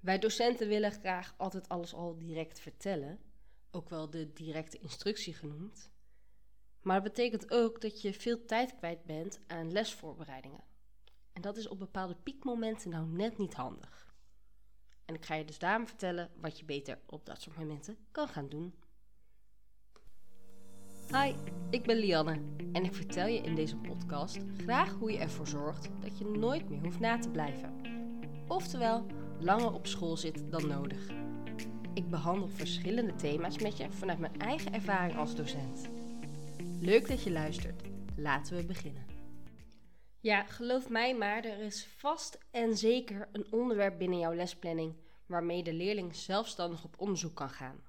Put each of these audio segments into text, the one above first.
Wij docenten willen graag altijd alles al direct vertellen, ook wel de directe instructie genoemd. Maar dat betekent ook dat je veel tijd kwijt bent aan lesvoorbereidingen. En dat is op bepaalde piekmomenten nou net niet handig. En ik ga je dus daarom vertellen wat je beter op dat soort momenten kan gaan doen. Hi, ik ben Lianne en ik vertel je in deze podcast graag hoe je ervoor zorgt dat je nooit meer hoeft na te blijven. Oftewel, langer op school zit dan nodig. Ik behandel verschillende thema's met je vanuit mijn eigen ervaring als docent. Leuk dat je luistert. Laten we beginnen. Ja, geloof mij maar, er is vast en zeker een onderwerp binnen jouw lesplanning waarmee de leerling zelfstandig op onderzoek kan gaan.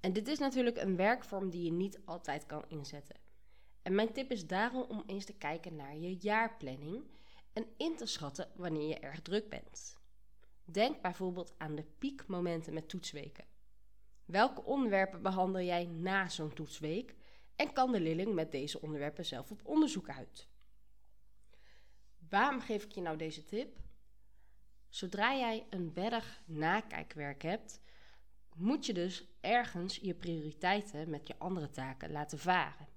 En dit is natuurlijk een werkvorm die je niet altijd kan inzetten. En mijn tip is daarom om eens te kijken naar je jaarplanning en in te schatten wanneer je erg druk bent. Denk bijvoorbeeld aan de piekmomenten met toetsweken. Welke onderwerpen behandel jij na zo'n toetsweek en kan de leerling met deze onderwerpen zelf op onderzoek uit? Waarom geef ik je nou deze tip? Zodra jij een berg nakijkwerk hebt, moet je dus ergens je prioriteiten met je andere taken laten varen.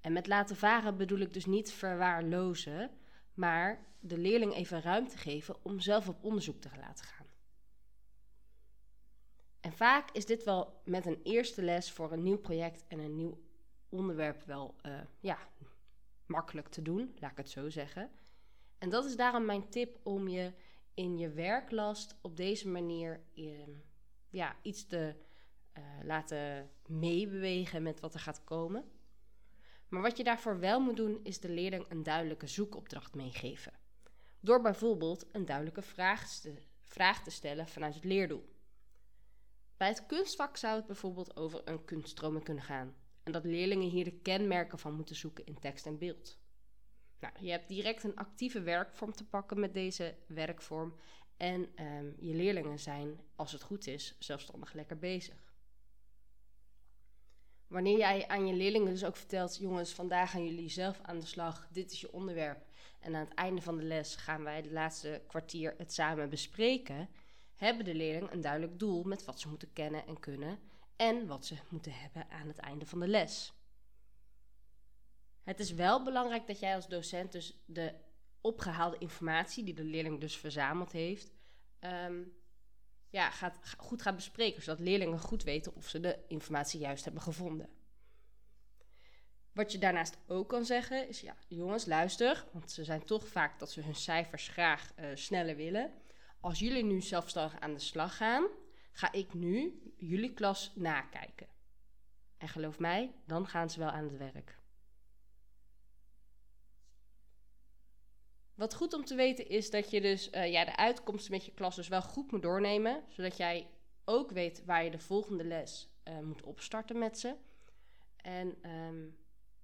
En met laten varen bedoel ik dus niet verwaarlozen, maar de leerling even ruimte geven om zelf op onderzoek te laten gaan. En vaak is dit wel met een eerste les voor een nieuw project en een nieuw onderwerp wel uh, ja, makkelijk te doen, laat ik het zo zeggen. En dat is daarom mijn tip om je in je werklast op deze manier uh, ja, iets te uh, laten meebewegen met wat er gaat komen. Maar wat je daarvoor wel moet doen, is de leerling een duidelijke zoekopdracht meegeven. Door bijvoorbeeld een duidelijke vraag te, vraag te stellen vanuit het leerdoel. Bij het kunstvak zou het bijvoorbeeld over een kunststroming kunnen gaan. En dat leerlingen hier de kenmerken van moeten zoeken in tekst en beeld. Nou, je hebt direct een actieve werkvorm te pakken met deze werkvorm. En um, je leerlingen zijn, als het goed is, zelfstandig lekker bezig. Wanneer jij aan je leerlingen dus ook vertelt: jongens, vandaag gaan jullie zelf aan de slag, dit is je onderwerp. En aan het einde van de les gaan wij de laatste kwartier het samen bespreken. Hebben de leerlingen een duidelijk doel met wat ze moeten kennen en kunnen en wat ze moeten hebben aan het einde van de les. Het is wel belangrijk dat jij als docent dus de opgehaalde informatie die de leerling dus verzameld heeft, um, ja, gaat, goed gaat bespreken, zodat leerlingen goed weten of ze de informatie juist hebben gevonden. Wat je daarnaast ook kan zeggen is, ja, jongens, luister, want ze zijn toch vaak dat ze hun cijfers graag uh, sneller willen. Als jullie nu zelfstandig aan de slag gaan, ga ik nu jullie klas nakijken. En geloof mij, dan gaan ze wel aan het werk. Wat goed om te weten is dat je dus uh, ja, de uitkomsten met je klas dus wel goed moet doornemen. Zodat jij ook weet waar je de volgende les uh, moet opstarten met ze. En um,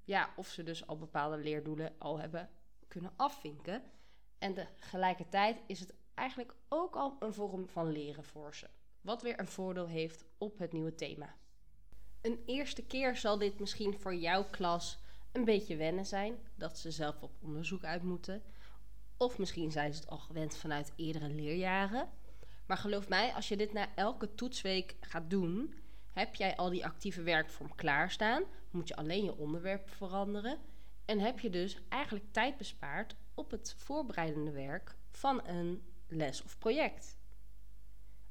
ja, of ze dus al bepaalde leerdoelen al hebben kunnen afvinken. En tegelijkertijd is het eigenlijk ook al een vorm van leren voor ze. Wat weer een voordeel heeft op het nieuwe thema. Een eerste keer zal dit misschien voor jouw klas een beetje wennen zijn. Dat ze zelf op onderzoek uit moeten. Of misschien zijn ze het al gewend vanuit eerdere leerjaren. Maar geloof mij, als je dit na elke toetsweek gaat doen, heb jij al die actieve werkvorm klaarstaan. Moet je alleen je onderwerp veranderen. En heb je dus eigenlijk tijd bespaard op het voorbereidende werk van een les of project.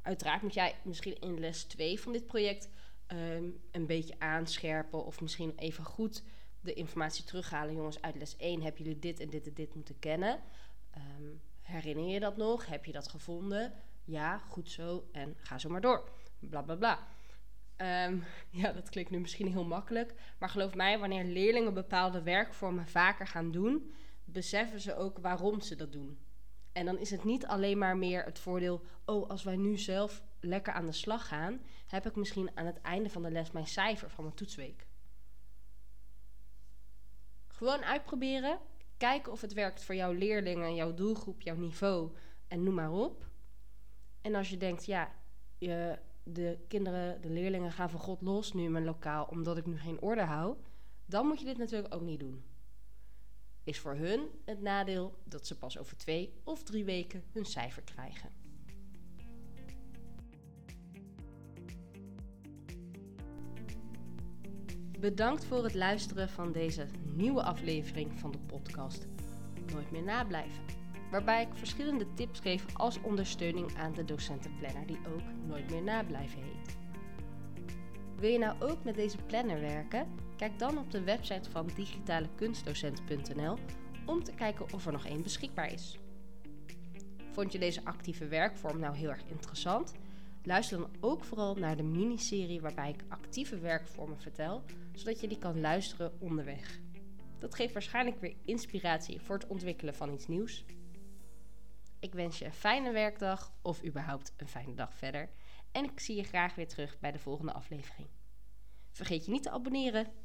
Uiteraard moet jij misschien in les 2 van dit project um, een beetje aanscherpen of misschien even goed de informatie terughalen. Jongens, uit les 1 hebben jullie dit en dit en dit moeten kennen. Um, herinner je dat nog? Heb je dat gevonden? Ja, goed zo. En ga zo maar door. Bla bla bla. Um, ja, dat klinkt nu misschien heel makkelijk. Maar geloof mij, wanneer leerlingen bepaalde werkvormen vaker gaan doen, beseffen ze ook waarom ze dat doen. En dan is het niet alleen maar meer het voordeel, oh, als wij nu zelf lekker aan de slag gaan, heb ik misschien aan het einde van de les mijn cijfer van mijn toetsweek. Gewoon uitproberen Kijken of het werkt voor jouw leerlingen, jouw doelgroep, jouw niveau en noem maar op. En als je denkt, ja, je, de kinderen, de leerlingen gaan van God los nu in mijn lokaal omdat ik nu geen orde hou, dan moet je dit natuurlijk ook niet doen. Is voor hun het nadeel dat ze pas over twee of drie weken hun cijfer krijgen. Bedankt voor het luisteren van deze nieuwe aflevering van de podcast Nooit meer nablijven. Waarbij ik verschillende tips geef als ondersteuning aan de docentenplanner die ook Nooit meer nablijven heet. Wil je nou ook met deze planner werken? Kijk dan op de website van digitalekunstdocent.nl om te kijken of er nog één beschikbaar is. Vond je deze actieve werkvorm nou heel erg interessant? Luister dan ook vooral naar de miniserie waarbij ik actieve werkvormen vertel, zodat je die kan luisteren onderweg. Dat geeft waarschijnlijk weer inspiratie voor het ontwikkelen van iets nieuws. Ik wens je een fijne werkdag of überhaupt een fijne dag verder. En ik zie je graag weer terug bij de volgende aflevering. Vergeet je niet te abonneren.